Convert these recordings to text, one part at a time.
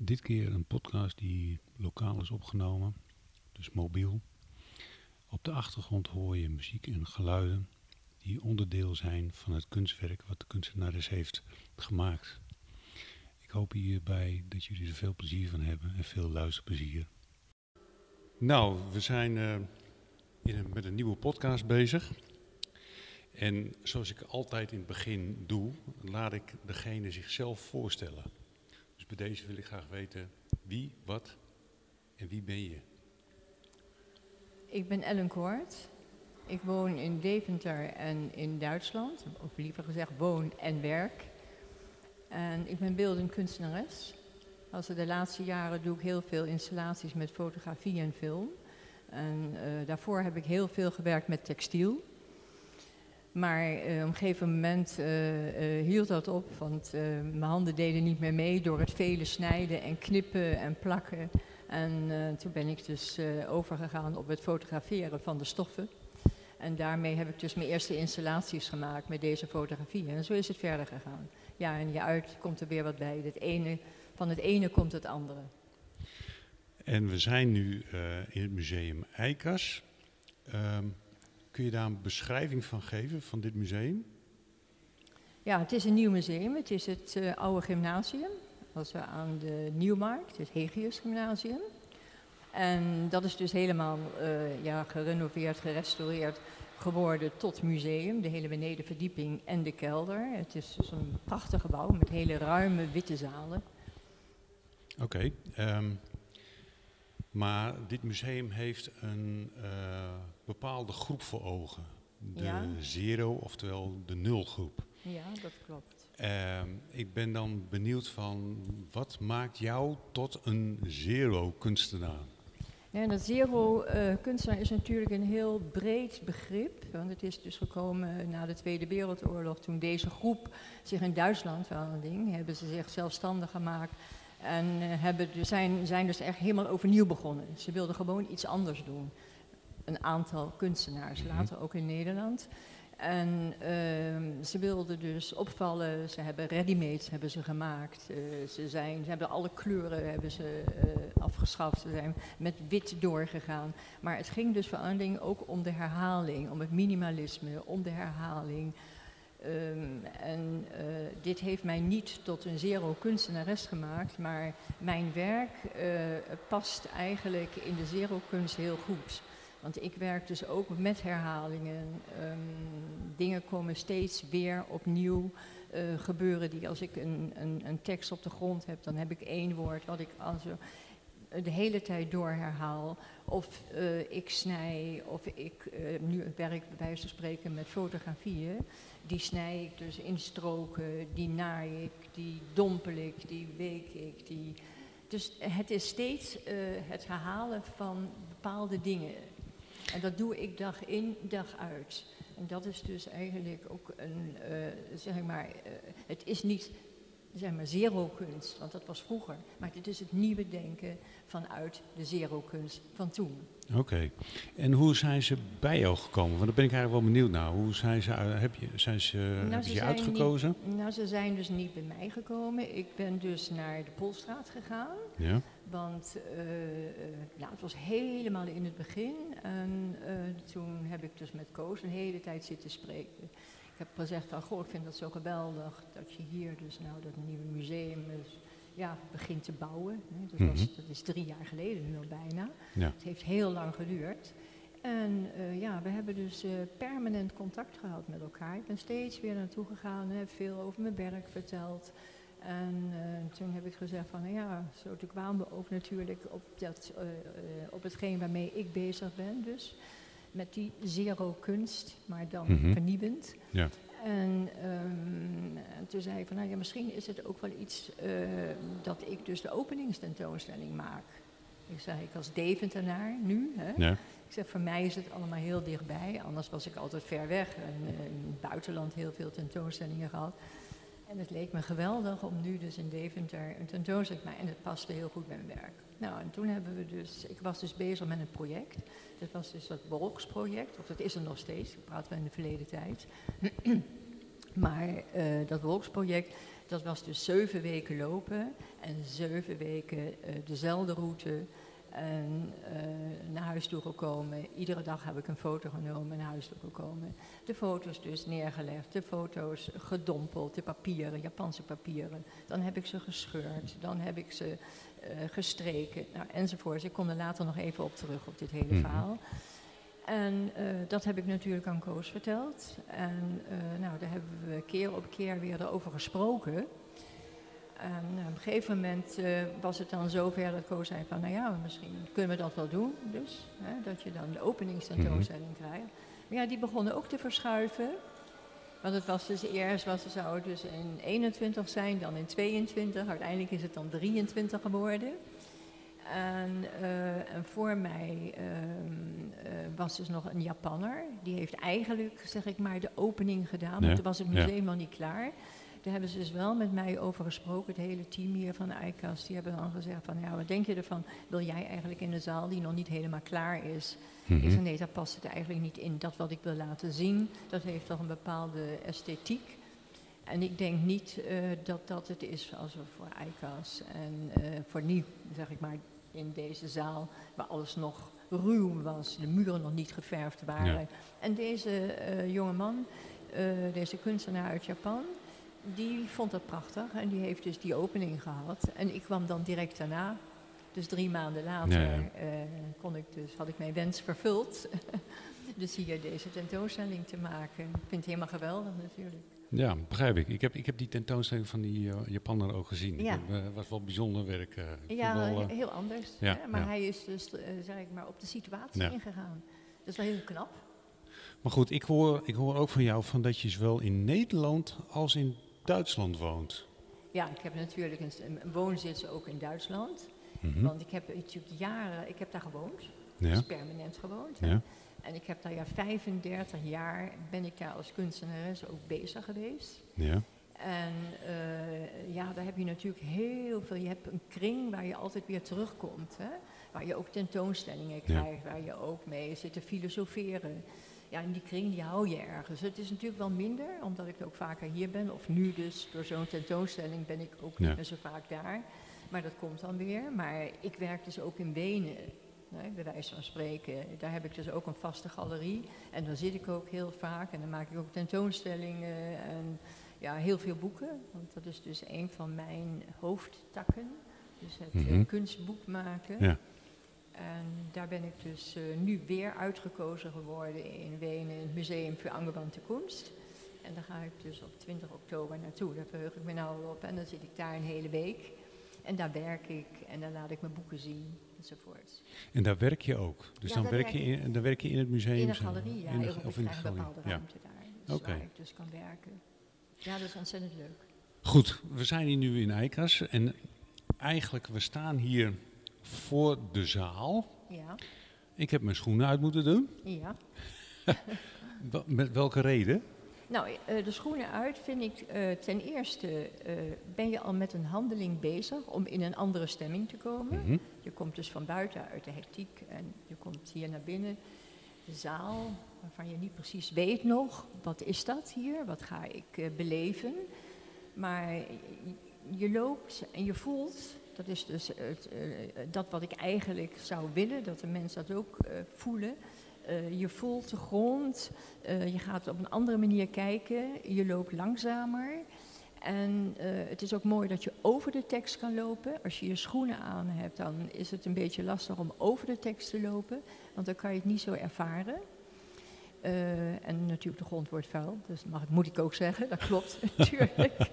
Dit keer een podcast die lokaal is opgenomen, dus mobiel. Op de achtergrond hoor je muziek en geluiden die onderdeel zijn van het kunstwerk wat de kunstenares heeft gemaakt. Ik hoop hierbij dat jullie er veel plezier van hebben en veel luisterplezier. Nou, we zijn uh, in met een nieuwe podcast bezig. En zoals ik altijd in het begin doe, laat ik degene zichzelf voorstellen. Bij deze wil ik graag weten wie, wat en wie ben je? Ik ben Ellen Koort. Ik woon in Deventer en in Duitsland, of liever gezegd woon en werk. En ik ben beeldend kunstenares. Als de laatste jaren doe ik heel veel installaties met fotografie en film. En uh, daarvoor heb ik heel veel gewerkt met textiel. Maar uh, op een gegeven moment uh, hield dat op, want mijn handen deden niet meer mee door het vele snijden en knippen en plakken. En toen ben ik dus overgegaan op het fotograferen van de stoffen. En daarmee heb ik dus mijn eerste installaties gemaakt met deze fotografie. En zo is het verder gegaan. Ja, en je uit komt er weer wat bij. Het ene, van het ene komt het andere. En we zijn nu in het museum Eikas. Um, Kun je daar een beschrijving van geven, van dit museum? Ja, het is een nieuw museum. Het is het uh, oude gymnasium. Als we aan de Nieuwmarkt, het Hegius Gymnasium. En dat is dus helemaal uh, ja, gerenoveerd, gerestaureerd geworden tot museum. De hele benedenverdieping en de kelder. Het is dus een prachtig gebouw met hele ruime witte zalen. Oké. Okay, um, maar dit museum heeft een uh, bepaalde groep voor ogen. De ja. zero, oftewel de nulgroep. Ja, dat klopt. Uh, ik ben dan benieuwd van, wat maakt jou tot een zero-kunstenaar? Ja, dat zero-kunstenaar is natuurlijk een heel breed begrip. Want het is dus gekomen na de Tweede Wereldoorlog, toen deze groep zich in Duitsland, wel een ding, hebben ze zich zelfstandig gemaakt en uh, hebben, zijn, zijn dus echt helemaal overnieuw begonnen. Ze wilden gewoon iets anders doen. Een aantal kunstenaars, Mhm. later ook in Nederland. En uh, ze wilden dus opvallen. Ze hebben ready-mades hebben ze gemaakt. Uh, ze, zijn, ze hebben alle kleuren hebben ze, uh, afgeschaft. Ze zijn met wit doorgegaan. Maar het ging dus voor een ding ook om de herhaling, om het minimalisme, om de herhaling. Um, en uh, dit heeft mij niet tot een zero kunstenares gemaakt, maar mijn werk uh, past eigenlijk in de zero kunst heel goed. Want ik werk dus ook met herhalingen. Um, dingen komen steeds weer opnieuw uh, gebeuren. Die als ik een, een, een, tekst op de grond heb, dan heb ik één woord wat ik als de hele tijd door herhaal. Of ik snij, of ik nu werk bij wijze van spreken met fotografieën. Die snij ik dus in stroken, die naai ik, die dompel ik, die week ik. Die... Dus het is steeds uh, het herhalen van bepaalde dingen. En dat doe ik dag in, dag uit. En dat is dus eigenlijk ook een, zeg maar, het is niet zeg maar zero-kunst, want dat was vroeger. Maar dit is het nieuwe denken vanuit de zero-kunst van toen. Oké. Okay. En hoe zijn ze bij jou gekomen? Want daar ben ik eigenlijk wel benieuwd naar. Hoe zijn ze, heb je, zijn ze, nou, heb ze je zijn uitgekozen? Niet, nou, ze zijn dus niet bij mij gekomen. Ik ben dus naar de Polstraat gegaan. Ja. Want uh, nou, het was helemaal in het begin. En uh, toen heb ik dus met Koos een hele tijd zitten spreken. Ik heb gezegd van, goh, ik vind dat zo geweldig dat je hier dus nou dat nieuwe museum dus, ja, begint te bouwen. Hè. Dat, was, Mhm. dat is drie jaar geleden nu al bijna. Ja. Het heeft heel lang geduurd. En uh, ja, we hebben dus uh, permanent contact gehad met elkaar. Ik ben steeds weer naartoe gegaan, heb veel over mijn werk verteld. En uh, toen heb ik gezegd van, nou ja, zo kwamen we ook natuurlijk op, dat, op hetgeen waarmee ik bezig ben dus met die zero kunst, maar dan Mhm. vernieuwend. Ja. En, um, en toen zei ik van, nou ja, misschien is het ook wel iets uh, dat ik dus de openingstentoonstelling maak. Ik zei, ik als Deventenaar nu, hè. Ja. Ik zeg, voor mij is het allemaal heel dichtbij, anders was ik altijd ver weg. En uh, in het buitenland heel veel tentoonstellingen gehad. En het leek me geweldig om nu dus in Deventer een tentoonstelling te maken. En het paste heel goed bij mijn werk. Nou, en toen hebben we dus, ik was dus bezig met een project. Dat was dus dat Wolksproject, of dat is er nog steeds, ik praat wel in de verleden tijd. maar uh, dat Wolksproject, Dat was dus zeven weken lopen en zeven weken eh, dezelfde route. En eh, naar huis toe gekomen. Iedere dag heb ik een foto genomen en naar huis toe gekomen. De foto's dus neergelegd, de foto's gedompeld, de papieren, Japanse papieren. Dan heb ik ze gescheurd, dan heb ik ze eh, gestreken, nou, enzovoort. Ik kom er later nog even op terug op dit hele Mhm. verhaal. En eh, dat heb ik natuurlijk aan Koos verteld. En nou, daar hebben we keer op keer weer erover gesproken. En eh, op een gegeven moment eh, was het dan zover dat Koos zei van, nou ja, misschien kunnen we dat wel doen. Dus, hè, dat je dan de openingstentoonstelling krijgt. Maar ja, die begonnen ook te verschuiven. Want het was dus eerst, was, zou het dus in 21 zijn, dan in 22. Uiteindelijk is het dan 23 geworden. En, eh, en voor mij ehm, eh, was dus nog een Japanner. Die heeft eigenlijk, zeg ik maar, de opening gedaan. Ja, Want toen was het ja. museum nog niet klaar. Daar hebben ze dus wel met mij over gesproken, het hele team hier van ICAS. Die hebben dan gezegd van, ja, wat denk je ervan? Wil jij eigenlijk in de zaal die nog niet helemaal klaar is? Ik Mhm. zei, nee, daar past het eigenlijk niet in. Dat wat ik wil laten zien, dat heeft toch een bepaalde esthetiek. En ik denk niet eh, dat dat het is als we voor ICAS en eh, voor nu, zeg ik maar, in deze zaal, waar alles nog ruw was, de muren nog niet geverfd waren. Ja. En deze eh jonge man, deze kunstenaar uit Japan, die vond dat prachtig en die heeft dus die opening gehad. En ik kwam dan direct daarna, dus drie maanden later, Ja, ja. eh, kon ik dus, had ik mijn wens vervuld. dus hier deze tentoonstelling te maken. Ik vind het helemaal geweldig natuurlijk. Ja, begrijp ik. Ik heb, ik heb die tentoonstelling van die eh, Japaner ook gezien. Ja. Het was wel bijzonder werk. eh. Ja, wel, eh, heel anders. ja, hè, maar hij is dus, eh, zeg ik maar, op de situatie ingegaan. Dat is wel heel knap. Maar goed, ik hoor, ik hoor ook van jou van dat je zowel in Nederland als in Duitsland woont. Ja, ik heb natuurlijk een, een woonzits ook in Duitsland. Mhm. Want ik heb natuurlijk jaren, ik heb daar gewoond. Dus Ja, permanent gewoond. ja, En ik heb daar ja 35 jaar, ben ik daar als kunstenares ook bezig geweest. ja. En eh, ja, daar heb je natuurlijk heel veel. Je hebt een kring waar je altijd weer terugkomt. Hè? Waar je ook tentoonstellingen krijgt, waar je ook mee zit te filosoferen. Ja, en die kring die hou je ergens. Het is natuurlijk wel minder, omdat ik ook vaker hier ben. Of nu dus, door zo'n tentoonstelling ben ik ook Ja. niet meer zo vaak daar. Maar dat komt dan weer. Maar ik werk dus ook in Wenen. Nee, bij wijze van spreken. Daar heb ik dus ook een vaste galerie. En dan zit ik ook heel vaak. En dan maak ik ook tentoonstellingen. En ja, heel veel boeken. Want dat is dus een van mijn hoofdtakken. Dus het eh, Mhm. kunstboek maken. Ja. En daar ben ik dus eh, nu weer uitgekozen geworden in Wenen, in het Museum voor Angewandte Kunst. En daar ga ik dus op 20 oktober naartoe. Daar verheug ik me nou op. En dan zit ik daar een hele week. En daar werk ik en dan laat ik mijn boeken zien enzovoort. En daar werk je ook. Dus Ja, dan, werk je in, dan werk je in het museum. In een zelf? galerie, ja. In de- of in de galerie. bepaalde Ja. ruimte daar. Dus Oké. waar ik dus kan werken. Ja, dat is ontzettend leuk. Goed, we zijn hier nu in Eikas. En eigenlijk, we staan hier voor de zaal. Ja, Ik heb mijn schoenen uit moeten doen. ja. Met welke reden? Nou, eh, de schoenen uit vind ik eh, ten eerste eh, ben je al met een handeling bezig om in een andere stemming te komen. Mhm. Je komt dus van buiten uit de hectiek en je komt hier naar binnen. De zaal, waarvan je niet precies weet nog, wat is dat hier? Wat ga ik beleven? Maar je loopt en je voelt, dat is dus het, eh, dat wat ik eigenlijk zou willen, dat de mensen dat ook eh, voelen. Eh, je voelt de grond, eh, je gaat op een andere manier kijken, je loopt langzamer. En eh, het is ook mooi dat je over de tekst kan lopen. Als je je schoenen aan hebt, dan is het een beetje lastig om over de tekst te lopen, want dan kan je het niet zo ervaren. Eh, en natuurlijk, de grond wordt vuil, dus mag, moet ik ook zeggen, dat klopt natuurlijk.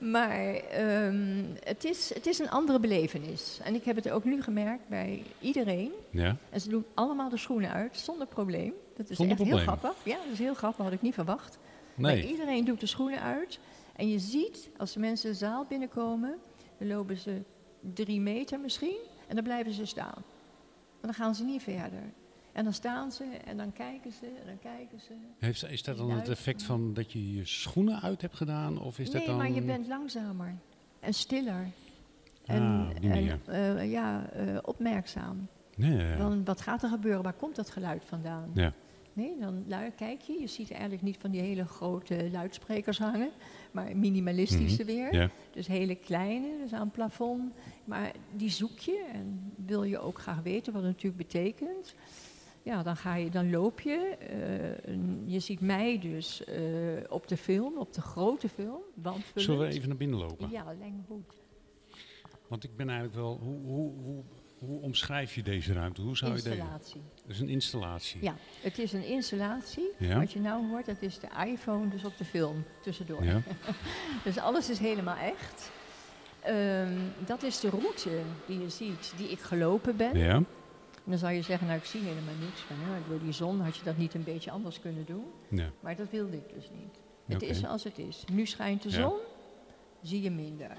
Maar ehm, het, is, het is een andere belevenis. En ik heb het ook nu gemerkt bij iedereen. Ja. En ze doen allemaal de schoenen uit, zonder probleem. Dat is Zonder echt heel grappig. Ja, dat is heel grappig, had ik niet verwacht. Maar iedereen doet de schoenen uit. En je ziet, als de mensen de zaal binnenkomen, dan lopen ze drie meter misschien. En dan blijven ze staan. En dan gaan ze niet verder. En dan staan ze en dan kijken ze en dan kijken ze. Heeft, is dat dan het effect van dat je je schoenen uit hebt gedaan? Of is nee, dat dan... maar je bent langzamer en stiller. Ah, En, eh, ja, eh, opmerkzaam. Nee, ja, ja. Dan, wat gaat er gebeuren? Waar komt dat geluid vandaan? Ja. Nee, dan kijk je. Je ziet eigenlijk niet van die hele grote luidsprekers hangen, maar minimalistische weer. Mhm. Ja. Dus hele kleine, dus aan het plafond. Maar die zoek je en wil je ook graag weten wat het natuurlijk betekent. Ja, dan, ga je, dan loop je. eh, je ziet mij dus eh, op de film, op de grote film. Zullen we even naar binnen lopen? Ja, lijkt goed. Want ik ben eigenlijk wel... Hoe, hoe, hoe, hoe omschrijf je deze ruimte? Hoe zou je deze... Installatie. Het is een installatie. Ja, het is een installatie. Ja. Wat je nou hoort, dat is de iPhone dus op de film tussendoor. Ja. Dus alles is helemaal echt. Ehm, dat is de route die je ziet, die ik gelopen ben. Ja. Dan zou je zeggen, nou ik zie helemaal niks van. Hè. Door die zon had je dat niet een beetje anders kunnen doen. ja. Maar dat wilde ik dus niet. Het is zoals het is. Nu schijnt de Ja. zon, zie je minder.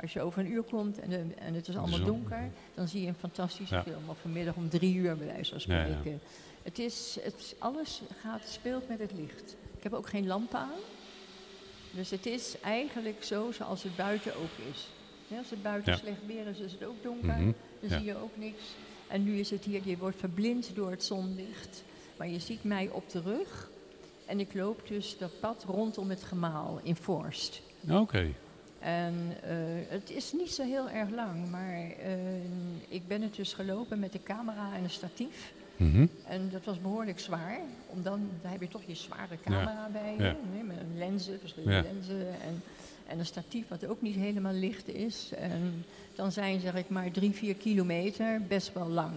Als je over een uur komt en, de- en het is allemaal donker, dan zie je een fantastische Ja. film. Of vanmiddag om drie uur bij wijze van spreken. Het is, het, alles gaat, speelt met het licht. Ik heb ook geen lampen aan. Dus het is eigenlijk zo zoals het buiten ook is. Als het buiten slecht weer is, is het ook donker. Mhm. Dan zie je ook niks. En nu is het hier, je wordt verblind door het zonlicht. Maar je ziet mij op de rug. En ik loop dus dat pad rondom het gemaal in Forst. Oké. En eh, het is niet zo heel erg lang, maar eh, ik ben het dus gelopen met de camera en een statief. Mhm. En dat was behoorlijk zwaar, omdat dan heb je toch je zware camera bij je, ja. nee, met een lenzen, verschillende Ja. lenzen en, en een statief wat ook niet helemaal licht is. En dan zijn zeg ik maar drie, vier kilometer best wel lang.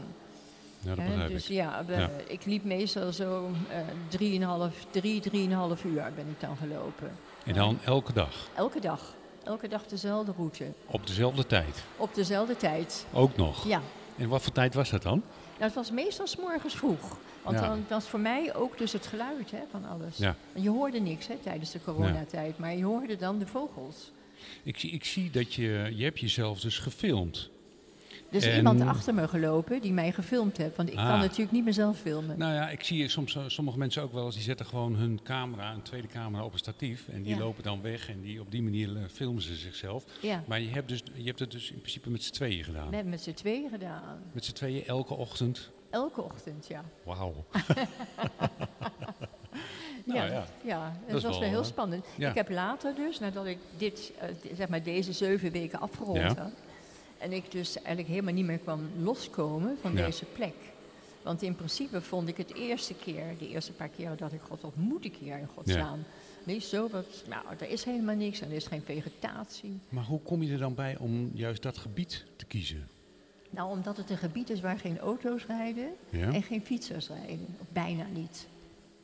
Ja, dat dus ik. ja, we- Ja. ik liep meestal zo eh drieënhalf, drie, drieënhalf uur ben ik dan gelopen. En dan elke dag. Elke dag. Elke dag dezelfde route. Op dezelfde tijd. Op dezelfde tijd. Ook nog. Ja. En wat voor tijd was dat dan? Nou, het was meestal 's morgens vroeg. Want Ja. dan was voor mij ook dus het geluid hè, van alles. Ja. En je hoorde niks hè, tijdens de coronatijd, maar je hoorde dan de vogels. Ik ik zie dat je... Je hebt jezelf dus gefilmd. Er is En- iemand achter me gelopen die mij gefilmd heeft. Want ik Ah. kan natuurlijk niet mezelf filmen. Nou ja, ik zie soms eh, sommige mensen ook wel eens, die zetten gewoon hun camera, een tweede camera op een statief. En die Ja. lopen dan weg en die, op die manier eh, filmen ze zichzelf. Ja, Maar je hebt, dus, je hebt het dus in principe met z'n tweeën gedaan. we hebben met z'n tweeën gedaan. Met z'n tweeën elke ochtend. Elke ochtend, ja. Wauw. Nou ja, ja. ja, Dat was wel, wel heel spannend. ja. Ik heb later dus, nadat ik dit, eh, zeg maar deze zeven weken afgerond Ja. had... en ik dus eigenlijk helemaal niet meer kwam loskomen van Ja. deze plek. Want in principe vond ik het eerste keer, de eerste paar keren dat ik God, wat moet ik hier in godsnaam? Nee, zo wat, nou, er is helemaal niks en er is geen vegetatie. Maar hoe kom je er dan bij om juist dat gebied te kiezen? Nou, omdat het een gebied is waar geen auto's rijden Ja? en geen fietsers rijden. Of bijna niet.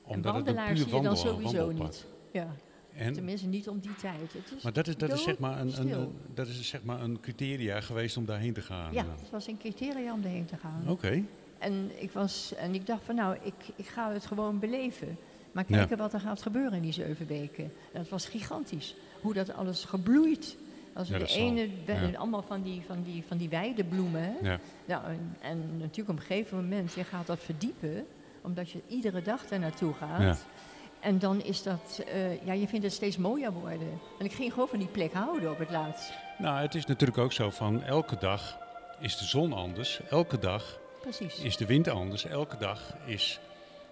en Omdat het een wandelaars zie je dan sowieso niet. Ja, En, tenminste niet om die tijd. Het is maar dat is, dat, is zeg maar een, een, dat is zeg maar een criteria geweest om daarheen te gaan. Ja, het was een criteria om erheen te gaan. Oké. En, ik was, en ik dacht van nou, ik, ik ga het gewoon beleven. Maar Ja. kijken wat er gaat gebeuren in die zeven weken. En het was gigantisch. Hoe dat alles gebloeid. Als Ja, de dat ene, Ja. allemaal van die, van die, van die weidebloemen. Nou, en, en natuurlijk op een gegeven moment, je gaat dat verdiepen. Omdat je iedere dag daar naartoe gaat. En dan is dat, eh, ja, je vindt het steeds mooier worden. En ik ging gewoon van die plek houden op het laatst. Nou, het is natuurlijk ook zo van elke dag is de zon anders. Elke dag Precies. is de wind anders. Elke dag is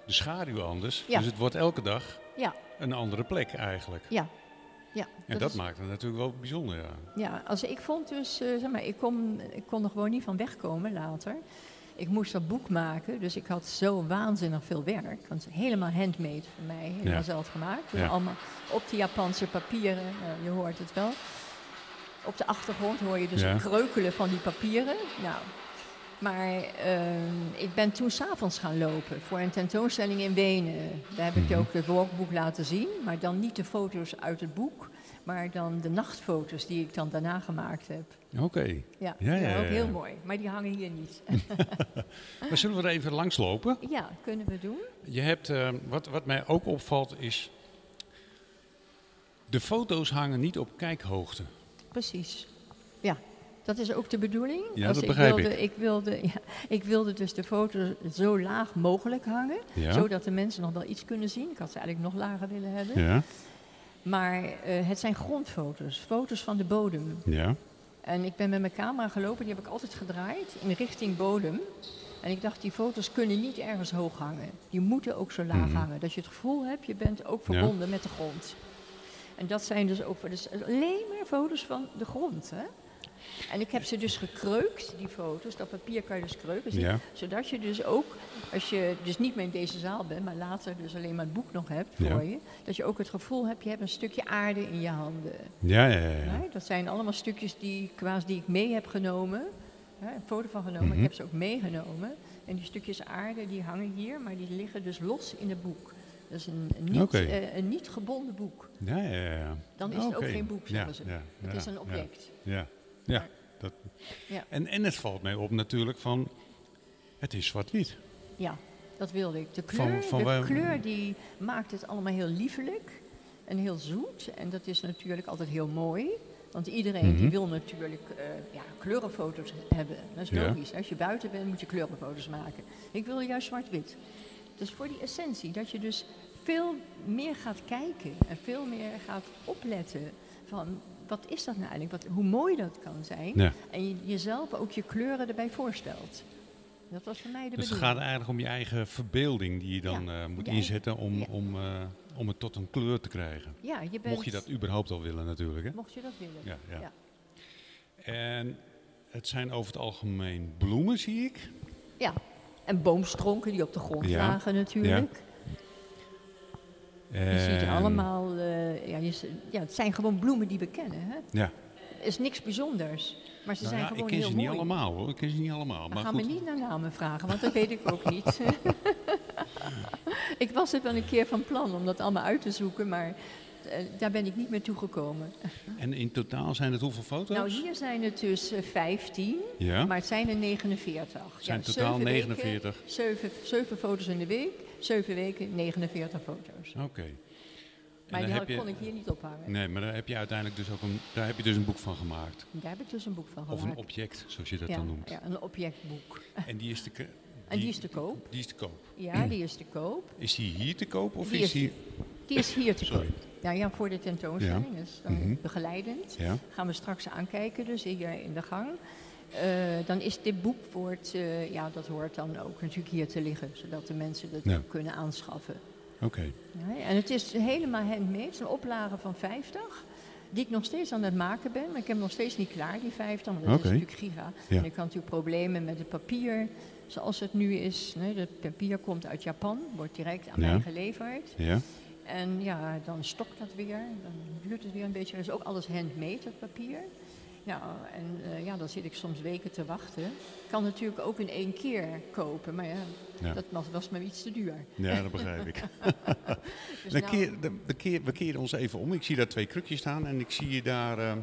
de schaduw anders. Ja. Dus het wordt elke dag Ja. een andere plek eigenlijk. Ja. Ja, En dat is- maakt het natuurlijk wel bijzonder, ja. Ja, als ik vond dus, eh, zeg maar, ik kon, ik kon er gewoon niet van wegkomen later. Ik moest dat boek maken, dus ik had zo waanzinnig veel werk. Want helemaal handmade voor mij, helemaal Ja. zelf gemaakt. Dus Ja. allemaal op die Japanse papieren, nou, je hoort het wel. Op de achtergrond hoor je dus Ja. het kreukelen van die papieren. Nou, maar ehm, ik ben toen s'avonds gaan lopen voor een tentoonstelling in Wenen. Daar heb ik je Mhm. ook het walkboek laten zien, maar dan niet de foto's uit het boek, maar dan de nachtfoto's die ik dan daarna gemaakt heb. Oké. Ja, Ja, ja, ja, ook heel mooi. Maar die hangen hier niet. Maar zullen we er even langs lopen? ja, kunnen we doen. Je hebt, eh, wat, wat mij ook opvalt is, de foto's hangen niet op kijkhoogte. Precies. Ja, dat is ook de bedoeling. Ja, Als dat ik begrijp wilde, ik. Ik wilde, ja, ik wilde dus de foto's zo laag mogelijk hangen, Ja? zodat de mensen nog wel iets kunnen zien. Ik had ze eigenlijk nog lager willen hebben. Ja? Maar eh, het zijn grondfoto's, foto's van de bodem. Ja? En ik ben met mijn camera gelopen, die heb ik altijd gedraaid in richting bodem. En ik dacht, die foto's kunnen niet ergens hoog hangen. Die moeten ook zo laag Mhm. hangen. Dat je het gevoel hebt, je bent ook verbonden met de grond. En dat zijn dus ook dus alleen maar foto's van de grond. Hè? En ik heb ze dus gekreukt, die foto's. Dat papier kan je dus kreuken. Ja. Zodat je dus ook, als je dus niet meer in deze zaal bent, maar later dus alleen maar het boek nog hebt Ja. voor je. Dat je ook het gevoel hebt, je hebt een stukje aarde in je handen. Ja, ja, ja. ja. Dat zijn allemaal stukjes die, kwaas die ik mee heb genomen. Hè, een foto van genomen, Mhm. ik heb ze ook meegenomen. En die stukjes aarde die hangen hier, maar die liggen dus los in het boek. Dat is een, een niet, eh, een niet gebonden boek. Ja, ja, ja. Dan is het ook geen boek, zeggen ze. Het is een object. Ja, ja. Dat. Ja. En, en het valt mij op natuurlijk van, het is zwart-wit. Ja, dat wilde ik. De kleur, van de kleur die maakt het allemaal heel liefelijk en heel zoet. En dat is natuurlijk altijd heel mooi. Want iedereen die Mhm. wil natuurlijk eh, ja, kleurenfoto's hebben. Dat is Ja. logisch. Als je buiten bent moet je kleurenfoto's maken. Ik wil juist zwart-wit. Dus voor die essentie, dat je dus veel meer gaat kijken en veel meer gaat opletten van wat is dat nou eigenlijk, wat, hoe mooi dat kan zijn. Ja. En je, jezelf ook je kleuren erbij voorstelt. Dat was voor mij de Dus het bedoeling. gaat eigenlijk om je eigen verbeelding die je dan eh, moet inzetten om, Ja. om, eh, om het tot een kleur te krijgen. Ja, je bent, Mocht je dat überhaupt al willen natuurlijk. Hè? mocht je dat willen. Ja. En het zijn over het algemeen bloemen, zie ik. Ja, en boomstronken die op de grond lagen natuurlijk. Je ziet En- allemaal, eh, ja, je, ja, het zijn gewoon bloemen die we kennen. Hè? Ja. Het is niks bijzonders, maar ze Nou zijn ja, ik gewoon ken heel ze mooi. niet allemaal hoor. Ik ken ze niet allemaal. Maar gaan we niet naar namen vragen, want dat weet ik ook niet. ik was het wel een keer van plan om dat allemaal uit te zoeken, maar eh, daar ben ik niet meer toegekomen. En in totaal zijn het hoeveel foto's? Nou, hier zijn het dus eh, 15, ja, maar het zijn er 49. zijn Ja, totaal zeven weken, 49. Zeven, zeven foto's in de week, zeven weken, 49 foto's. Oké. Maar die kon ik hier niet ophangen. Nee, maar daar heb je uiteindelijk dus ook een, daar heb je dus een boek van gemaakt. Daar heb ik dus een boek van Of gemaakt. een object, zoals je dat ja, dan noemt. ja, een objectboek. En die is te, En die is te koop. Die is te koop. Ja, die is te koop. Is die hier te koop of Die is die... Die is hier te Sorry. koop. Ja, ja, voor de tentoonstelling. Dus dan Mhm. begeleidend. Ja, Gaan we straks aankijken, dus hier in de gang. Eh, dan is dit boek voor het, eh, ja, dat hoort dan ook natuurlijk hier te liggen, zodat de mensen dat Ja. kunnen aanschaffen. oké. Ja, en het is helemaal handmade, een oplage van 50, die ik nog steeds aan het maken ben, maar ik heb nog steeds niet klaar, die 50, want dat is natuurlijk giga. Ja. En ik had natuurlijk problemen met het papier, zoals het nu is. Nee, het papier komt uit Japan, wordt direct aan Ja. mij geleverd. Ja, En ja, dan stokt dat weer, dan duurt het weer een beetje. Dat is ook alles handmade, dat papier. Ja, en eh, ja, dan zit ik soms weken te wachten. Ik kan natuurlijk ook in één keer kopen, maar ja, Ja. dat was, was me iets te duur. ja dat begrijp ik. Dus Dan nou- keer, de, de keer, we keren ons even om. Ik zie daar twee krukjes staan en ik zie daar eh,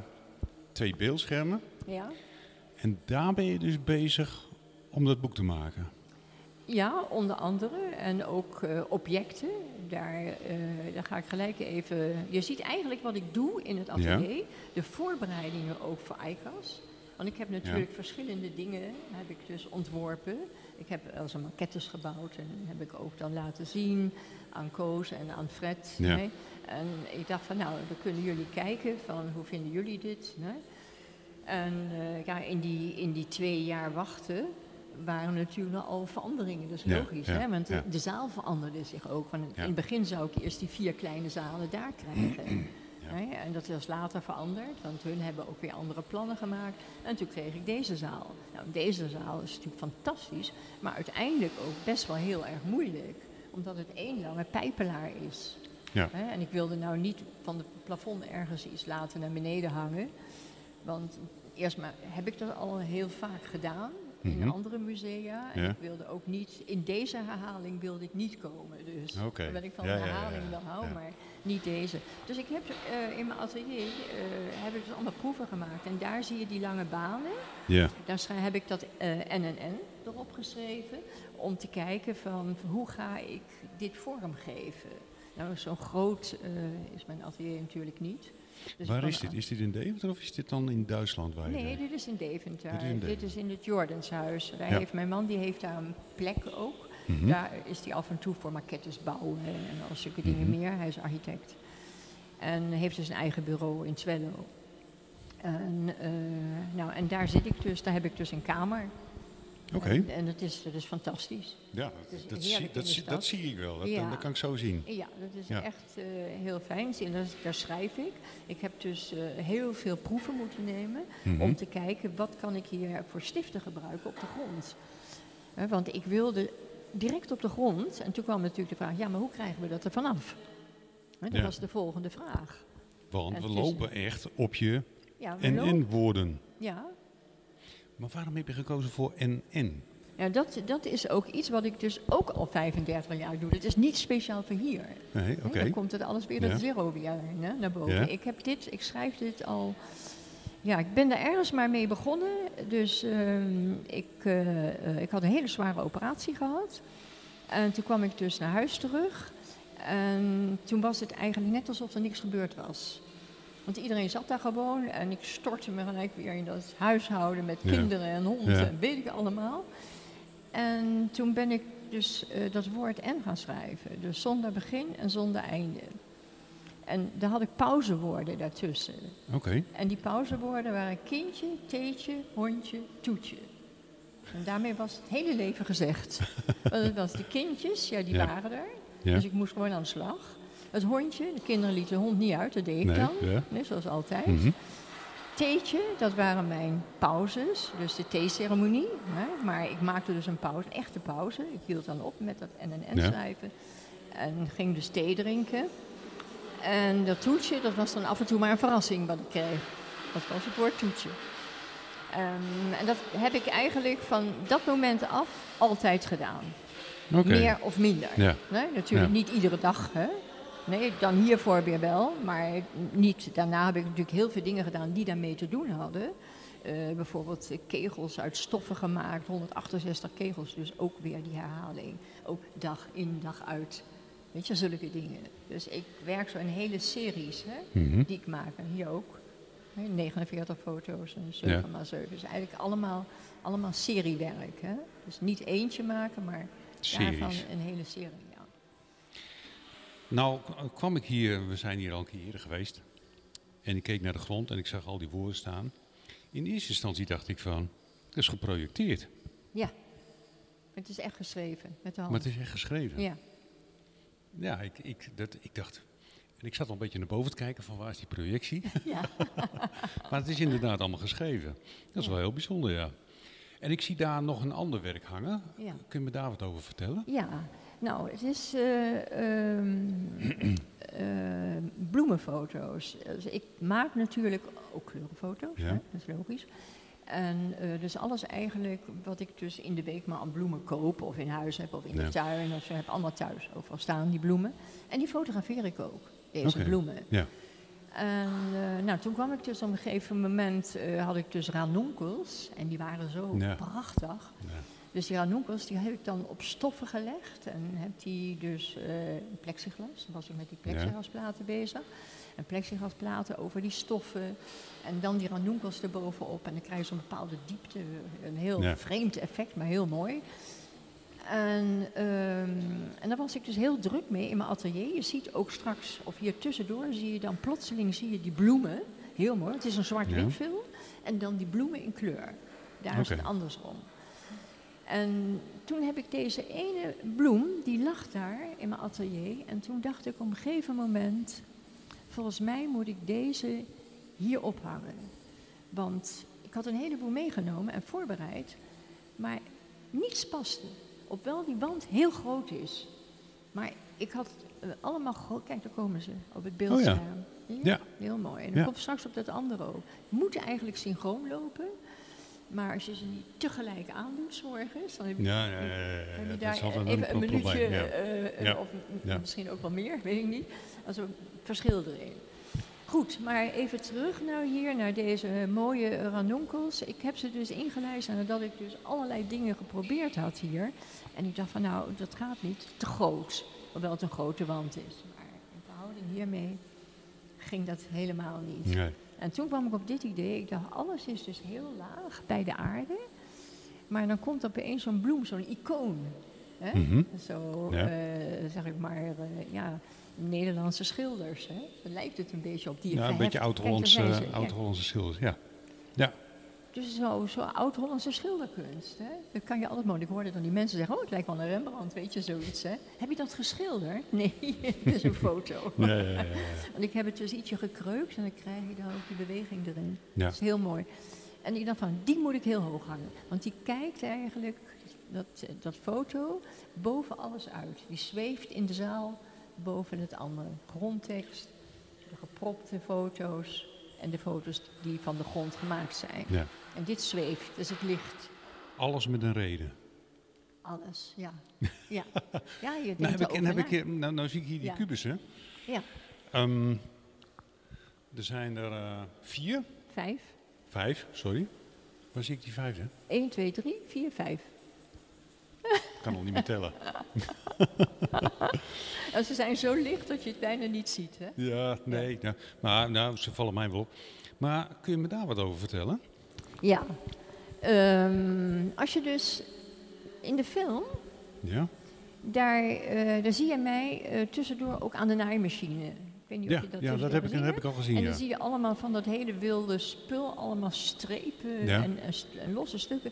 twee beeldschermen. ja? En daar ben je dus bezig om dat boek te maken. Ja, onder andere. En ook eh, objecten. Daar, eh, daar ga ik gelijk even... Je ziet eigenlijk wat ik doe in het atelier. De voorbereidingen ook voor ICAS. Want ik heb natuurlijk verschillende dingen heb ik dus ontworpen. Ik heb wel eens een maquettes gebouwd en heb ik ook dan laten zien aan Koos en aan Fred. Ja. En ik dacht van nou, dan kunnen jullie kijken van hoe vinden jullie dit. En eh, ja, in die, in die twee jaar wachten waren natuurlijk al veranderingen. Dat is logisch, ja, hè? want de, zaal veranderde zich ook. Want. In het begin zou ik eerst die vier kleine zalen daar krijgen. Hè. En dat is later veranderd, want hun hebben ook weer andere plannen gemaakt. En toen kreeg ik deze zaal. Nou, deze zaal is natuurlijk fantastisch, maar uiteindelijk ook best wel heel erg moeilijk. Omdat het één lange pijpelaar is. Ja. Hè, en ik wilde nou niet van het plafond ergens iets laten naar beneden hangen. Want eerst maar heb ik dat al heel vaak gedaan in andere musea. En Ja. ik wilde ook niet, in deze herhaling wilde ik niet komen. Dus Oké. hoewel ik van Ja, herhaling wel hou, maar niet deze. Dus ik heb eh, in mijn atelier eh, heb ik dus allemaal proeven gemaakt. En daar zie je die lange banen. Ja, Daar heb ik dat eh NNN erop geschreven om te kijken van hoe ga ik dit vormgeven. Nou, zo'n groot is mijn atelier natuurlijk niet. Dus waar is dit? Is dit in Deventer of is dit dan in Duitsland? Waar je Nee, dit is in Deventer. Dit is in Dit Deventer. is in het Jordanshuis. Daar Ja. heeft mijn man die heeft daar een plek ook. Mhm. Daar is hij af en toe voor maquettes bouwen en al zulke dingen Mhm. meer. Hij is architect. En heeft dus een eigen bureau in Twello. En, eh, nou, en daar zit ik dus, daar heb ik dus een kamer. Oké. En, en dat, is, is fantastisch. Ja, dat, zie, in dat, zie, dat zie ik wel. Dat, Ja. dat kan ik zo zien. Ja, dat is Ja. echt eh, heel fijn. En dat, daar schrijf ik. Ik heb dus eh, heel veel proeven moeten nemen Mhm. om te kijken wat kan ik hier voor stiften gebruiken op de grond. Want ik wilde direct op de grond. En toen kwam natuurlijk de vraag, ja, maar hoe krijgen we dat er vanaf? Dat Ja. was de volgende vraag. Want En we lopen echt op je en en woorden. ja, Maar waarom heb je gekozen voor en? Ja, dat, dat is ook iets wat ik dus ook al 35 jaar doe. Dat is niet speciaal voor hier. Nee, oké. Dan komt het alles weer, Ja. dat zero weer hè, naar boven. Ja. Ik heb dit, ik schrijf dit al... Ja, ik ben daar ergens maar mee begonnen. Dus ehm, ik, eh, ik had een hele zware operatie gehad. En toen kwam ik dus naar huis terug. En toen was het eigenlijk net alsof er niks gebeurd was. Want iedereen zat daar gewoon en ik stortte me gelijk weer in dat huishouden met Ja. kinderen en honden en weet ik allemaal. En toen ben ik dus eh, dat woord en gaan schrijven. Dus zonder begin en zonder einde. En daar had ik pauzewoorden daartussen. Oké. En die pauzewoorden waren kindje, theetje, hondje, toetje. En daarmee was het hele leven gezegd. Want het was de kindjes, ja, die Ja. waren er. Ja. Dus ik moest gewoon aan de slag. Het hondje, de kinderen lieten de hond niet uit, dat deed ik Nee, dan. ja. Nee, zoals altijd. Mhm. Theetje, dat waren mijn pauzes, dus de theeceremonie. Hè? Maar ik maakte dus een pauze, een echte pauze. Ik hield dan op met dat Ja. schrijven. En ging dus thee drinken. En dat toetje, dat was dan af en toe maar een verrassing wat ik kreeg. Dat was het woord toetje. Ehm, en dat heb ik eigenlijk van dat moment af altijd gedaan. Meer of minder. Ja. Nee, natuurlijk Ja. niet iedere dag. Hè? Nee, dan hiervoor weer wel. Maar niet, daarna heb ik natuurlijk heel veel dingen gedaan die daarmee te doen hadden. Eh, bijvoorbeeld kegels uit stoffen gemaakt, 168 kegels. Dus ook weer die herhaling. Ook dag in, dag uit. Weet je, zulke dingen. Dus ik werk zo in hele series hè, Mhm. die ik maak. En hier ook. Hè, 49 foto's en 7 x 7. Dus eigenlijk allemaal, allemaal seriewerk. Hè? Dus niet eentje maken, maar daarvan een hele serie. Nou, kwam ik hier, we zijn hier al een keer eerder geweest. En ik keek naar de grond en ik zag al die woorden staan. In eerste instantie dacht ik van, dat is geprojecteerd. ja. Het is echt geschreven met de hand. Maar het is echt geschreven. Ja, Ja, ik, ik, dat, ik dacht... En ik zat al een beetje naar boven te kijken van waar is die projectie. ja. maar het is inderdaad allemaal geschreven. Dat is wel heel bijzonder, ja. En ik zie daar nog een ander werk hangen. Ja. Kun je me daar wat over vertellen? ja. Nou, het is eh, ehm, eh, bloemenfoto's. Dus ik maak natuurlijk ook kleurenfoto's, Ja. hè? dat is logisch. En eh, dus alles eigenlijk wat ik dus in de week maar aan bloemen koop of in huis heb of in Ja. de tuin of zo heb allemaal thuis overal staan die bloemen. En die fotografeer ik ook, deze bloemen. Ja. En eh, nou, toen kwam ik dus op een gegeven moment, eh, had ik dus ranunkels en die waren zo Ja. prachtig. Ja. Dus die ranunkels die heb ik dan op stoffen gelegd en heb die dus in plexiglas, dan was ik met die plexiglasplaten bezig. En plexiglasplaten over die stoffen en dan die ranunkels erbovenop en dan krijg je zo'n bepaalde diepte, een heel vreemd effect, maar heel mooi. En, ehm, en daar was ik dus heel druk mee in mijn atelier. Je ziet ook straks, of hier tussendoor, zie je dan plotseling zie je die bloemen. Heel mooi, het is een zwart-wit Ja. film. En dan die bloemen in kleur. Daar is het andersom. En toen heb ik deze ene bloem, die lag daar in mijn atelier. En toen dacht ik op een gegeven moment, volgens mij moet ik deze hier ophangen. Want ik had een heleboel meegenomen en voorbereid, maar niets paste. Op wel die wand heel groot is. Maar ik had eh, allemaal. Kijk, daar komen ze op het beeld Oh ja. staan. Ja. Heel mooi. En dan Ja. komt straks op dat andere ook. Moeten eigenlijk synchroon lopen. Maar als je ze niet tegelijk aandoet, s'morgens, dan heb je, Ja, ja, heb je daar even een een minuutje, eh, eh, of misschien ook wel meer, weet ik niet. Also verschil erin. Goed, maar even terug naar hier, naar deze mooie ranunkels. Ik heb ze dus ingelijst nadat ik dus allerlei dingen geprobeerd had hier. En ik dacht van nou, dat gaat niet, te groot. Hoewel het een grote wand is. Maar in verhouding hiermee ging dat helemaal niet. Nee. En toen kwam ik op dit idee. Ik dacht, alles is dus heel laag bij de aarde. Maar dan komt opeens zo'n bloem, zo'n icoon. Hè? Mhm. Zo, Ja. eh, zeg ik maar, eh, ja, Nederlandse schilders. Hè? Daar lijkt het een beetje op. Die Ja, een beetje oud-Hollandse zijn ze, ja. schilders. Ja. Dus zo, zo oud-Hollandse schilderkunst. Hè? Dat kan je altijd mooi. Ik hoorde dan die mensen zeggen, oh, het lijkt wel een Rembrandt, weet je, zoiets. Hè? Heb je dat geschilderd? Nee, het is een foto. Ja, ja. Want ik heb het dus ietsje gekreukt en dan krijg je dan ook die beweging erin. Ja. Dat is heel mooi. En ik dacht van, die moet ik heel hoog hangen. Want die kijkt eigenlijk, dat, dat foto, boven alles uit. Die zweeft in de zaal boven het andere. Grondtekst, de gepropte foto's en de foto's die van de grond gemaakt zijn. Ja. En dit zweeft, dus het licht. Alles met een reden. Alles, ja. Ja, ja je denkt Nou, heb ik, heb ik, nou, nou zie ik hier die Ja. kubussen. Ja, Ehm, er zijn er eh, vier, vijf. vijf, sorry. Waar zie ik die vijfde? 1, 2, 3, 4, 5. Ik kan nog niet meer tellen. En ze zijn zo licht dat je het bijna niet ziet, hè? Ja, nee. Nou, maar nou, ze vallen mij wel op. Maar kun je me daar wat over vertellen? Ja. Ehm, als je dus in de film, Ja? daar, eh, daar zie je mij eh, tussendoor ook aan de naaimachine. Ik weet niet Ja, of je dat ja dat, tussendoor heb ik, dat heb ik al gezien, En ja. dan zie je allemaal van dat hele wilde spul, allemaal strepen Ja. en, en losse stukken.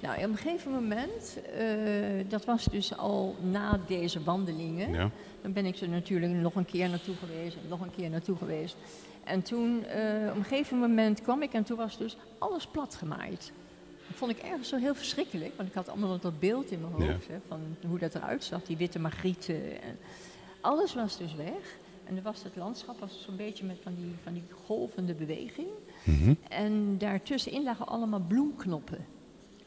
Nou, op een gegeven moment, eh, dat was dus al na deze wandelingen, Ja, dan ben ik er natuurlijk nog een keer naartoe geweest en nog een keer naartoe geweest. En toen, eh, op een gegeven moment kwam ik en toen was dus alles plat gemaaid. Dat vond ik ergens zo heel verschrikkelijk, want ik had allemaal dat beeld in mijn Ja. hoofd hè, van hoe dat eruit zag, die witte magrieten. En alles was dus weg. En er was het landschap was zo'n beetje met van die, van die golvende beweging. Mhm. En daartussenin lagen allemaal bloemknoppen.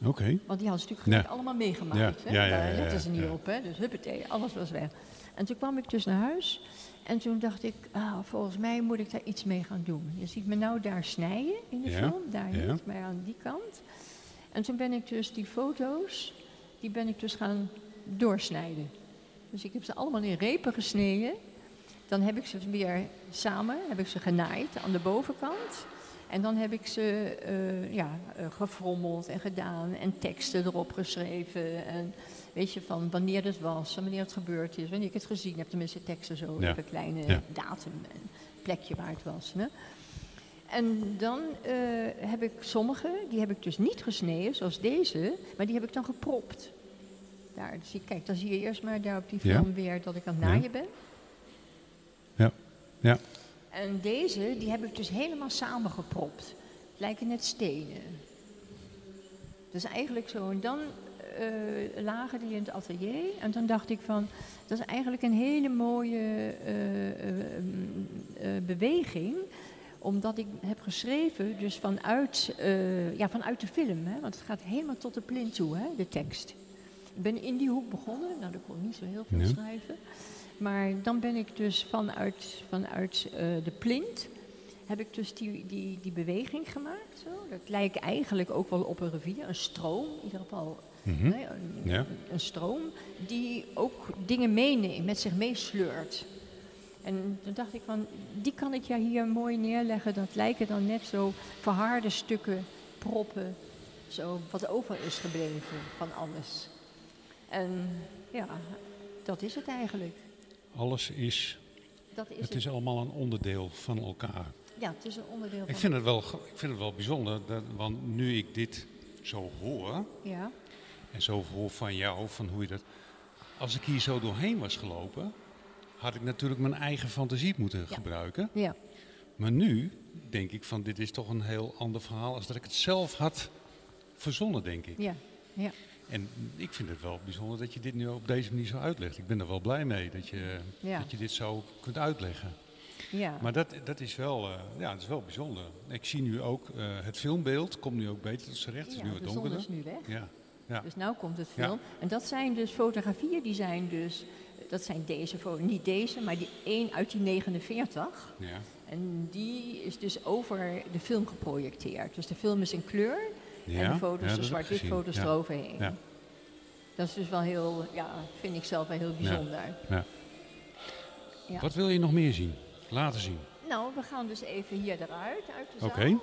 Oké. Want die hadden natuurlijk allemaal meegemaakt. Ja, Hè? ja, Daar letten ze niet op. Hè? Dus huppatee, alles was weg. En toen kwam ik dus naar huis. En toen dacht ik, ah, volgens mij moet ik daar iets mee gaan doen. Je ziet me nou daar snijden in de film. Daar niet, maar aan die kant. En toen ben ik dus die foto's, die ben ik dus gaan doorsnijden. Dus ik heb ze allemaal in repen gesneden. Dan heb ik ze weer samen, heb ik ze genaaid aan de bovenkant. En dan heb ik ze eh, ja, eh, gefrommeld en gedaan en teksten erop geschreven. En weet je, van wanneer het was en wanneer het gebeurd is, wanneer ik het gezien heb. Tenminste, teksten zo, Ja. even kleine Ja. datum en plekje waar het was. Hè. En dan eh, heb ik sommige, die heb ik dus niet gesneden, zoals deze, maar die heb ik dan gepropt. Daar, dus je, kijk, dan zie je eerst maar daar op die Ja. film weer dat ik aan het naaien ben. Ja. Ja. En deze, die heb ik dus helemaal samengepropt. Het lijken net stenen. Dus eigenlijk zo. En dan eh, lagen die in het atelier. En dan dacht ik van, dat is eigenlijk een hele mooie eh, eh, beweging. Omdat ik heb geschreven, dus vanuit, ja, vanuit de film. Hè, want het gaat helemaal tot de plint toe, hè, de tekst. Ik ben in die hoek begonnen. Nou, dat kon ik niet zo heel veel schrijven. Maar dan ben ik dus vanuit, vanuit eh, de plint, heb ik dus die, die, die beweging gemaakt. Zo. Dat lijkt eigenlijk ook wel op een rivier, een stroom, in ieder geval Mhm. nee, een, Ja. een stroom, die ook dingen meeneemt, met zich meesleurt. En toen dacht ik van, die kan ik ja hier mooi neerleggen. Dat lijken dan net zo verharde stukken, proppen, zo wat over is gebleven van alles. En ja, dat is het eigenlijk. Alles is, Dat is het het. is allemaal een onderdeel van elkaar. Ja, het is een onderdeel van. Ik vind het wel, ik vind het wel bijzonder, dat, want nu ik dit zo hoor, Ja, en zo hoor van jou, van hoe je dat... Als ik hier zo doorheen was gelopen, had ik natuurlijk mijn eigen fantasie moeten Ja. gebruiken. ja, Maar nu denk ik van, dit is toch een heel ander verhaal als dat ik het zelf had verzonnen, denk ik. ja, ja. En ik vind het wel bijzonder dat je dit nu op deze manier zo uitlegt. Ik ben er wel blij mee dat je, Ja. dat je dit zo kunt uitleggen. ja. Maar dat, dat, is wel, eh, ja, dat is wel bijzonder. Ik zie nu ook, eh, het filmbeeld komt nu ook beter tot recht. Het is nu wat donkerder. is nu weg. Ja, ja. Dus nou komt het film. En dat zijn dus fotografieën, die zijn dus, dat zijn deze niet deze, maar die één uit die 49. ja. En die is dus over de film geprojecteerd. Dus de film is in kleur en Ja, de foto's, ja, de zwart-wit foto's eroverheen. Dat is dus wel heel, ja, vind ik zelf wel heel bijzonder. Ja. Ja. Wat wil je nog meer zien? Laten zien. Nou, we gaan dus even hier eruit, uit de zaal. Oké.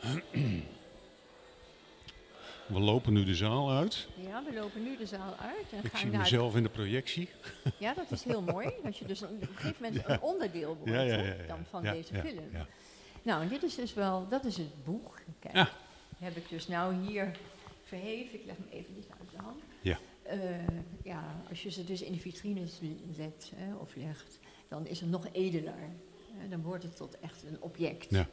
We lopen nu de zaal uit. Ja, we lopen nu de zaal uit. En Ik gaan zie mezelf in de projectie. Ja, dat is heel mooi. Dat je dus op een gegeven moment een onderdeel wordt Ja, ja, dan van Ja, deze ja, film. Nou, en dit is dus wel, dat is het boek. Kijk, Ja. heb ik dus nou hier verheven. Ik leg hem even niet uit de hand. Ja. Eh, ja, als je ze dus in de vitrines zet hè, of legt, dan is het nog edeler. Hè, dan wordt het tot echt een object. Ja,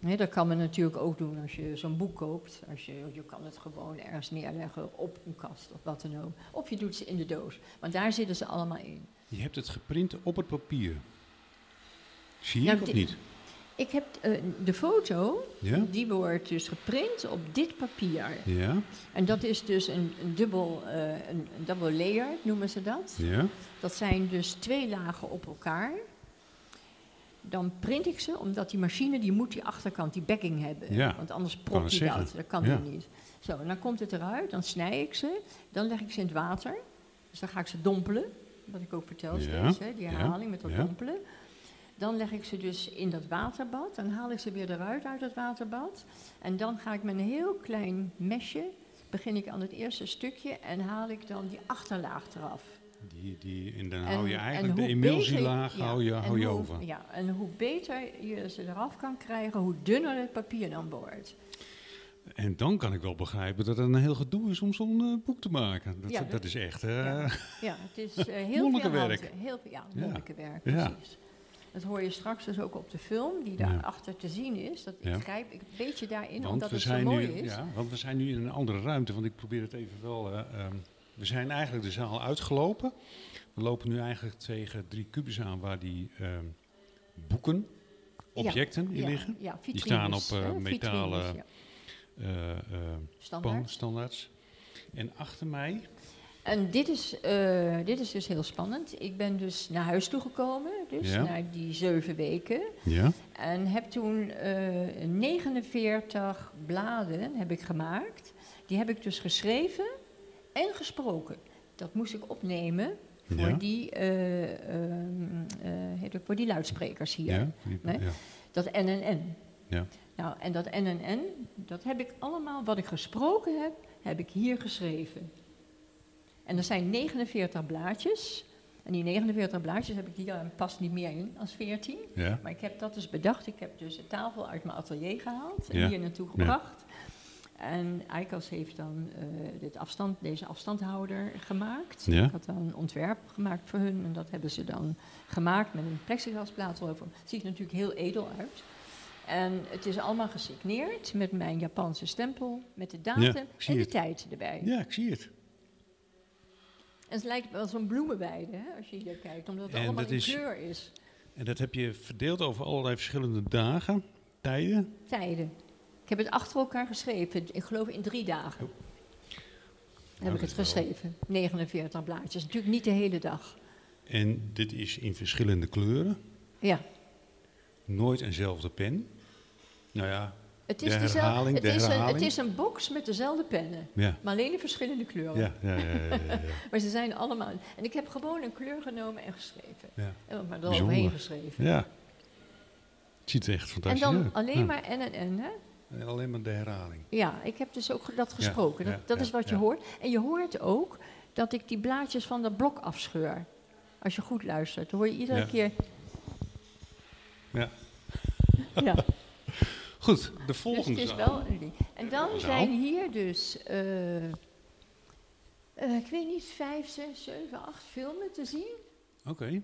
ja. Dat kan men natuurlijk ook doen als je zo'n boek koopt. Als je, je kan het gewoon ergens neerleggen op een kast of wat dan ook. Of je doet ze in de doos. Want daar zitten ze allemaal in. Je hebt het geprint op het papier. Zie je Nou, of niet? Ik heb eh, de foto, Ja? die wordt dus geprint op dit papier. Ja? En dat is dus een, een dubbel, eh, een, een double layer, noemen ze dat. Ja? Dat zijn dus twee lagen op elkaar. Dan print ik ze, omdat die machine die moet die achterkant, die backing hebben. Ja, Want anders propt zeggen. dat. Dat kan Ja. niet. Zo, en dan komt het eruit, dan snij ik ze. Dan leg ik ze in het water. Dus dan ga ik ze dompelen. Wat ik ook vertel steeds, hè, die herhaling met dat ja. dompelen. Dan leg ik ze dus in dat waterbad. Dan haal ik ze weer eruit uit het waterbad. En dan ga ik met een heel klein mesje, begin ik aan het eerste stukje en haal ik dan die achterlaag eraf. Die, die, en dan En- hou je en eigenlijk de emulsielaag ja, hou je, hou je hoe- over. Ja, en hoe beter je ze eraf kan krijgen, hoe dunner het papier dan wordt. En dan kan ik wel begrijpen dat het een heel gedoe is om zo'n eh, boek te maken. Dat, Ja, dat, dat- is echt... eh, Ja, ja het is eh, heel Moeilijke veel werk. Heel, ja, Ja. moeilijke werk, Ja. precies. Dat hoor je straks dus ook op de film die Ja. daarachter te zien is. Dat Ja. ik grijp ik een beetje daarin, want, omdat het zo mooi nu, is. ja, want we zijn nu in een andere ruimte, want ik probeer het even wel... eh, ehm, we zijn eigenlijk de zaal uitgelopen. We lopen nu eigenlijk tegen drie kubus aan waar die ehm, boeken, objecten in ja, liggen. Ja, Die staan vitrines, op, eh, metalen vitrines, ja. eh, pan- standaards. En achter mij, En dit is, eh, dit is dus heel spannend. Ik ben dus naar huis toegekomen, dus Ja. na die zeven weken. ja, En heb toen eh 49 bladen heb ik gemaakt. Die heb ik dus geschreven en gesproken. Dat moest ik opnemen voor, Ja. die, eh, eh, heet het, voor die luidsprekers hier. ja, die- Nee? ja. Dat NNN. Ja. Nou, en dat NNN, dat heb ik allemaal, wat ik gesproken heb, heb ik hier geschreven. En er zijn 49 blaadjes. En die 49 blaadjes heb ik hier dan pas niet meer in als 14. ja. Maar ik heb dat dus bedacht. Ik heb dus de tafel uit mijn atelier gehaald en Ja. hier naartoe gebracht. En Eikos heeft dan eh, dit afstand, deze afstandhouder gemaakt. Ik had dan een ontwerp gemaakt voor hun en dat hebben ze dan gemaakt met een plexiglasplaat erover. Ziet er natuurlijk heel edel uit. En het is allemaal gesigneerd met mijn Japanse stempel, met de datum en de tijd erbij. ja, ik zie het. En het lijkt wel zo'n bloemenweide hè, als je hier kijkt, omdat het En allemaal in is- kleur is. En dat heb je verdeeld over allerlei verschillende dagen, tijden. tijden. Ik heb het achter elkaar geschreven, ik geloof in drie dagen. Oh. Heb Nou, ik dat het geschreven, 49 blaadjes. Natuurlijk niet de hele dag. En dit is in verschillende kleuren. Ja, Nooit eenzelfde pen. Nou ja, het is, De dezelfde- herhaling, het, de is een, het herhaling. is een box met dezelfde pennen, ja. maar alleen in verschillende kleuren. Ja, ja, ja. Maar ze zijn allemaal. En ik heb gewoon een kleur genomen en geschreven. En maar eroverheen geschreven. ja. Het ziet er echt En fantastisch dan uit. alleen Ja. maar en en en, hè? En alleen maar de herhaling. Ja, ik heb dus ook dat gesproken. dat dat is wat je hoort. En je hoort ook dat ik die blaadjes van dat blok afscheur. Als je goed luistert, dan hoor je iedere keer. Ja. Ja, Goed, de dus volgende het is wel een. En dan Zaal. zijn hier dus, eh, eh, ik weet niet, vijf, zes, zeven, acht filmen te zien. Oké.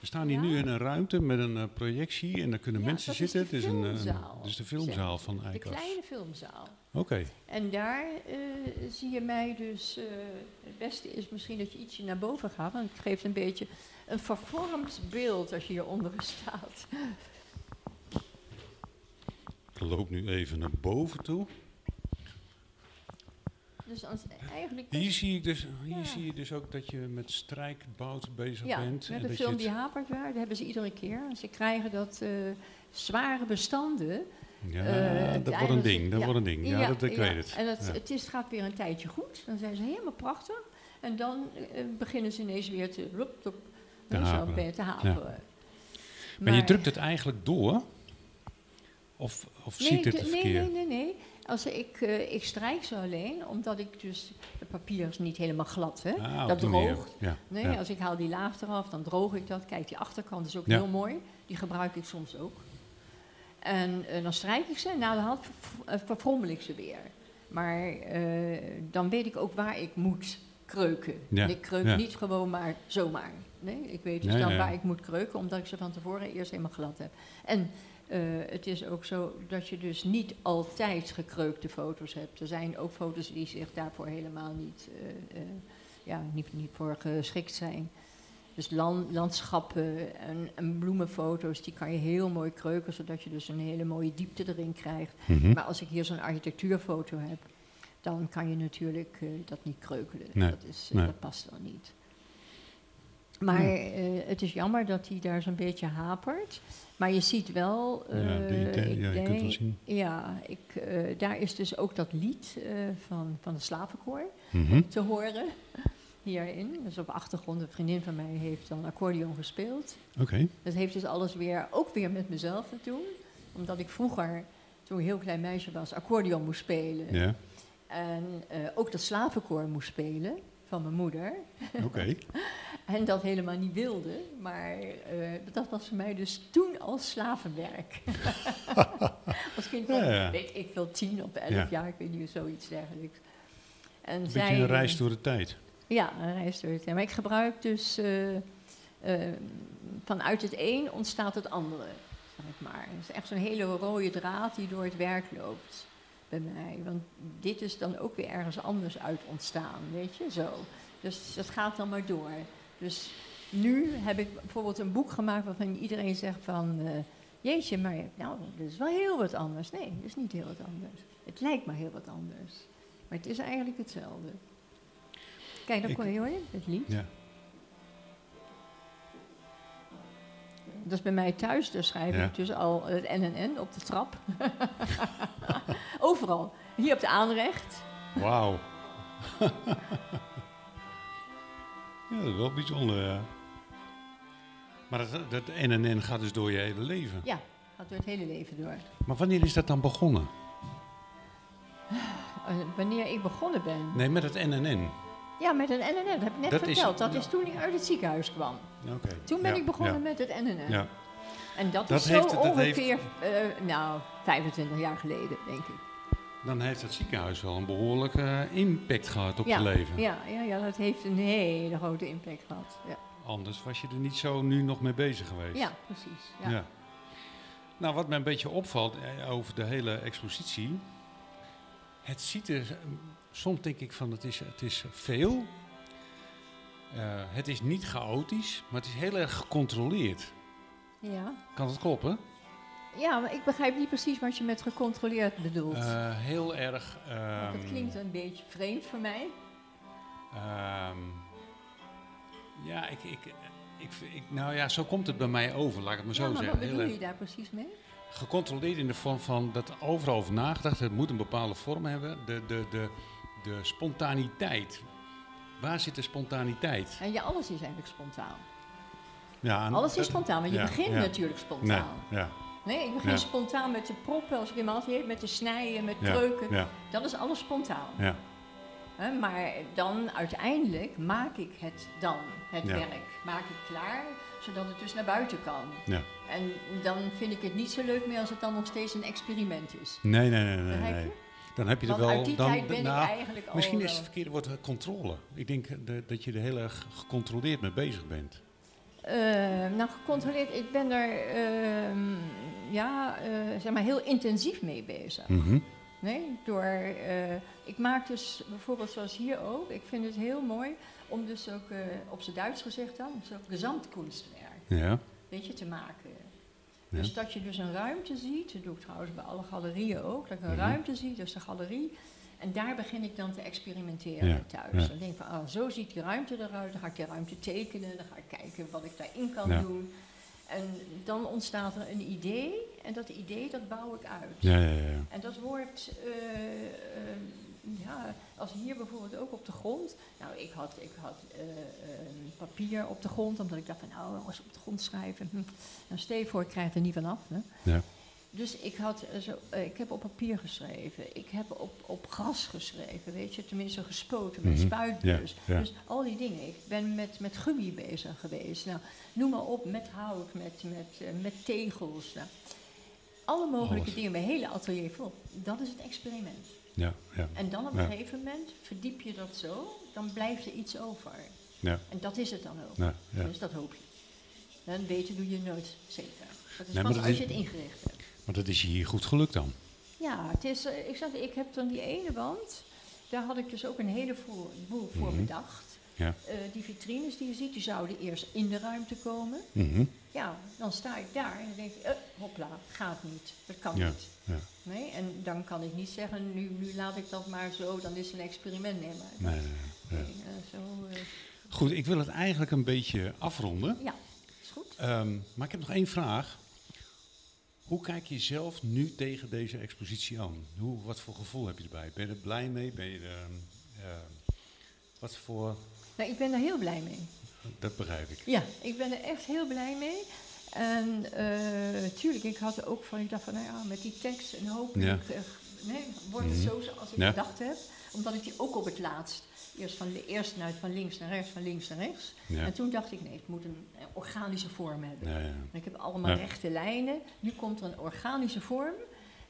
We staan hier Ja. nu in een ruimte met een eh, projectie en daar kunnen Ja, mensen zitten. de het is een, filmzaal, is de filmzaal van De Eikos. kleine filmzaal. Oké. En daar zie je mij dus. het beste is misschien dat je ietsje naar boven gaat, want het geeft een beetje een vervormd beeld als je hieronder staat. Ik loop nu even naar boven toe. Dus als, eigenlijk. Hier zie ik dus, hier Ja. zie je dus ook dat je met strijkbout bezig ja, bent. en hebben dat film die hapert waar, dat hebben ze iedere keer. Ze krijgen dat eh, zware bestanden. Ja, eh, dat wordt een ding, dat ja, wordt een ding. Ja, dat, ik ja. weet het. En het, Ja. het, is, gaat weer een tijdje goed. Dan zijn ze helemaal prachtig. En dan eh, beginnen ze ineens weer te, haperen. je te haperen. Maar je drukt het eigenlijk door? Of, of zie ik dit nee, nee, nee, nee, nee. Als ik, eh, ik strijk ze alleen, omdat ik dus... Het papier is niet helemaal glad, hè. Ah, dat droogt. Ja, Nee, ja. als ik haal die laag eraf, dan droog ik dat. Kijk, die achterkant is ook Ja. heel mooi. Die gebruik ik soms ook. En eh, dan strijk ik ze en na de hand eh, verfrommel ik ze weer. Maar dan weet ik ook waar ik moet kreuken. Ja, ik kreuk ja. niet gewoon maar zomaar. Nee, ik weet dus Ja, dan waar ik moet kreuken, omdat ik ze van tevoren eerst helemaal glad heb. En eh, het is ook zo dat je dus niet altijd gekreukte foto's hebt. Er zijn ook foto's die zich daarvoor helemaal niet, eh, eh, ja, niet, niet voor geschikt zijn. Dus lan- landschappen en, en bloemenfoto's, die kan je heel mooi kreuken, zodat je dus een hele mooie diepte erin krijgt. Mhm. Maar als ik hier zo'n architectuurfoto heb, dan kan je natuurlijk dat niet kreukelen. Nee, Dat, is, nee. dat past dan niet. Maar eh, het is jammer dat hij daar zo'n beetje hapert. Maar je ziet wel. Ja, eh, idee- je kunt wel zien. Ja, ik, eh, daar is dus ook dat lied van, van de slavenkoor Mhm. te horen. Hierin. Dus op achtergrond, een vriendin van mij heeft dan accordeon gespeeld. Oké. Dat heeft dus alles weer, ook weer met mezelf te doen. Omdat ik vroeger, toen ik een heel klein meisje was, accordeon moest spelen. Ja, En ook dat slavenkoor moest spelen van mijn moeder. oké. En dat helemaal niet wilde. Maar eh, dat was voor mij dus toen al slavenwerk. Als kind van, Ja, ja. weet ik veel, tien of elf Ja. jaar, ik weet niet, zoiets dergelijks. En Een zij, een reis door de tijd. Ja, een reis door het Maar ik gebruik dus... eh, eh, vanuit het een ontstaat het andere, zeg ik maar. Het is echt zo'n hele rode draad die door het werk loopt bij mij. Want dit is dan ook weer ergens anders uit ontstaan, weet je, zo. Dus dat gaat dan maar door. Dus nu heb ik bijvoorbeeld een boek gemaakt waarvan iedereen zegt van... eh, jeetje, maar nou, dat is wel heel wat anders. Nee, dat is niet heel wat anders. Het lijkt maar heel wat anders. Maar het is eigenlijk hetzelfde. Kijk, dan kon je horen, het lied. Ja. Dat is bij mij thuis, daar schrijf Ja. ik dus al het NNN op de trap. Overal. Hier op de aanrecht. Wauw. ja, dat is wel bijzonder, ja. Maar dat, dat NNN gaat dus door je hele leven. Ja, gaat door het hele leven door. Maar wanneer is dat dan begonnen? Eh, wanneer ik begonnen ben. Nee, met het NNN. Ja, met een NNN, dat heb ik net Dat is- verteld. dat ja. is toen ik uit het ziekenhuis kwam. Toen ben Ja, ik begonnen ja, met het NNN. Ja. En dat, Dat is heeft- zo dat ongeveer, eh, nou, 25 jaar geleden, denk ik. Dan heeft het ziekenhuis wel een behoorlijke eh, impact gehad op je leven. Ja, ja, ja, dat heeft een hele grote impact gehad. Ja, Anders was je er niet zo nu nog mee bezig geweest. ja precies. Ja. Ja. Nou, wat mij een beetje opvalt eh, over de hele expositie. Het ziet er. Soms denk ik van het is, het is veel. Eh, het is niet chaotisch, maar het is heel erg gecontroleerd. Ja. Kan dat kloppen? ja, maar ik begrijp niet precies wat je met gecontroleerd bedoelt. Eh, heel erg. Want ehm, dat klinkt een beetje vreemd voor mij. ehm, ja, ik, ik, ik, ik, nou ja, zo komt het bij mij over, laat ik het maar zo ja, maar zeggen. wat bedoel je daar precies mee? gecontroleerd in de vorm van dat er overal over nagedacht. Het moet een bepaalde vorm hebben. De, de, de, de spontaniteit. Waar zit de spontaniteit? En ja, alles is eigenlijk spontaan. Ja, en Alles is spontaan, want je ja, begint ja. natuurlijk Nee, spontaan. ja, Nee, ik begin spontaan met de proppen als ik iemand heeft, met de snijden, met ja, Dat is alles spontaan. ja, maar dan uiteindelijk maak ik het dan, het Ja. werk, maak ik klaar, zodat het dus naar buiten kan. ja. En dan vind ik het niet zo leuk meer als het dan nog steeds een experiment is. Nee, nee, nee, nee. Nee. Dan heb je er wel. uit die dan, tijd ben nou, ik eigenlijk al... Misschien is wel- het verkeerde woord eh, controle. Ik denk eh, de- dat je er heel erg gecontroleerd mee bezig bent. Eh, nou, gecontroleerd. Ik ben er ehm, ja, eh, zeg maar heel intensief mee bezig. Mhm. Nee, door, eh, ik maak dus bijvoorbeeld zoals hier ook, ik vind het heel mooi om dus ook, eh, op zijn Duits gezegd dan, dus ook gezamtkunstwerk, Ja. weet je, te maken. Ja. Dus dat je dus een ruimte ziet, dat doe ik trouwens bij alle galerieën ook, dat ik een Mhm. ruimte zie, dus de galerie. En daar begin ik dan te experimenteren Ja, thuis. ja. Dan denk ik van, oh, zo ziet die ruimte eruit, dan ga ik die ruimte tekenen, dan ga ik kijken wat ik daarin kan doen. En dan ontstaat er een idee en dat idee dat bouw ik uit. Ja, ja, ja. En dat wordt, eh, eh, ja, als hier bijvoorbeeld ook op de grond. Nou, ik had, ik had eh, eh, papier op de grond, omdat ik dacht van, nou, als op de grond schrijven, hm, dan stel je voor, ik krijg er niet van af. Hè. Ja. Dus ik, had eh, zo, eh, ik heb op papier geschreven, ik heb op, op gras geschreven, weet je, tenminste gespoten met Mhm. spuitbus. Ja, ja. Dus al die dingen. Ik ben met, met gummi bezig geweest. Nou, noem maar op, met hout, met, met, met tegels. Nou, alle mogelijke Alles. dingen, mijn hele atelier vol. Dat is het experiment. Ja, ja, En dan op Ja. een gegeven moment verdiep je dat zo, dan blijft er iets over. ja, En dat is het dan ook. ja, ja. Dus dat hoop je. Dan beter doe je nooit zeker. Dat is Nee, maar pas dat als is- je het ingericht hebt. Maar dat is je hier goed gelukt dan. Ja, het is, eh, ik, zeg, ik heb dan die ene wand, daar had ik dus ook een hele voor, voor Mhm. bedacht. Ja. Eh, die vitrines die je ziet, die zouden eerst in de ruimte komen. Mhm. Ja, dan sta ik daar en dan denk ik, eh, hopla, gaat niet. Dat kan Ja, niet. ja. Nee, en dan kan ik niet zeggen, nu, nu laat ik dat maar zo, dan is het een experiment. Nee, maar Nee, eh, zo, Goed, ik wil het eigenlijk een beetje afronden. ja, is goed. Ehm, maar ik heb nog één vraag. Hoe kijk je zelf nu tegen deze expositie aan? Hoe, wat voor gevoel heb je erbij? Ben je er blij mee? Ben je er, ehm, wat voor... Nou, ik ben daar heel blij mee. Dat begrijp ik. Ja, ik ben er echt heel blij mee. En eh tuurlijk, ik had ook van, ik dacht van, nou ja, met die tekst en hopelijk eh, nee, wordt het Mhm. zo zoals ik Ja. gedacht heb. Omdat ik die ook op het laatst, eerst van, li- eerst naar, van links naar rechts, van links naar rechts. Ja. En toen dacht ik, nee, het moet een organische vorm hebben. Ja, ja. En Ik heb allemaal Ja. rechte lijnen. Nu komt er een organische vorm.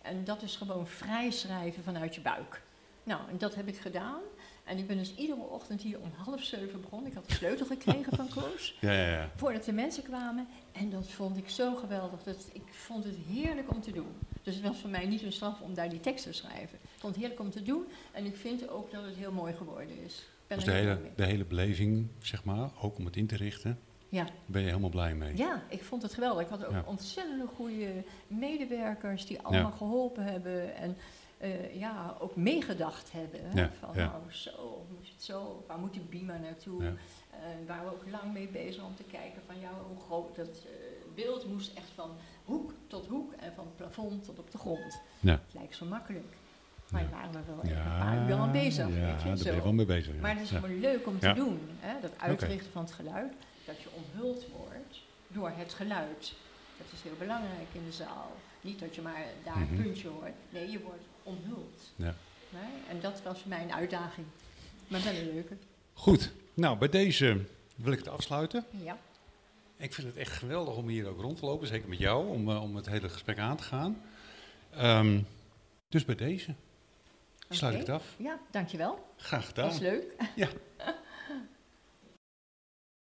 En dat is gewoon vrij schrijven vanuit je buik. Nou, en dat heb ik gedaan. En ik ben dus iedere ochtend hier om half zeven begonnen. Ik had de sleutel gekregen van Koos. Ja, ja, ja. Voordat de mensen kwamen. En dat vond ik zo geweldig. Dat, ik vond het heerlijk om te doen. Dus het was voor mij niet een straf om daar die tekst te schrijven. Ik vond het heerlijk om te doen. En ik vind ook dat het heel mooi geworden is. Ben Dus de hele, de hele beleving, zeg maar, ook om het in te richten. Ja. ben je helemaal blij mee. Ja, ik vond het geweldig. Ik had ook Ja. ontzettend goede medewerkers die allemaal Ja. geholpen hebben en eh, ja, ook meegedacht hebben. Ja, Van ja. nou, zo, moet je het zo, waar moet die Bima naartoe? Ja. Eh, waar we ook lang mee bezig om te kijken van ja, hoe groot dat eh, beeld moest echt van hoek tot hoek en van plafond tot op de grond. Ja. Het lijkt zo makkelijk. Maar Ja. waren we wel echt een paar uur aan bezig. Ja, daar ben je wel mee bezig. ja. Maar het is Ja. gewoon leuk om te Ja. doen. Hè? Dat uitrichten van het geluid. Dat je omhuld wordt door het geluid. Dat is heel belangrijk in de zaal. Niet dat je maar daar Mhm. een puntje hoort. Nee, je wordt Ja. Nee? En dat was voor mij een uitdaging. Maar wel een leuke. Goed, nou bij deze wil ik het afsluiten. Ja. Ik vind het echt geweldig om hier ook rond te lopen, zeker met jou, om, eh, om het hele gesprek aan te gaan. Ehm, dus bij deze sluit ik het af. Ja, dankjewel. Graag Dat was gedaan. leuk. Ja.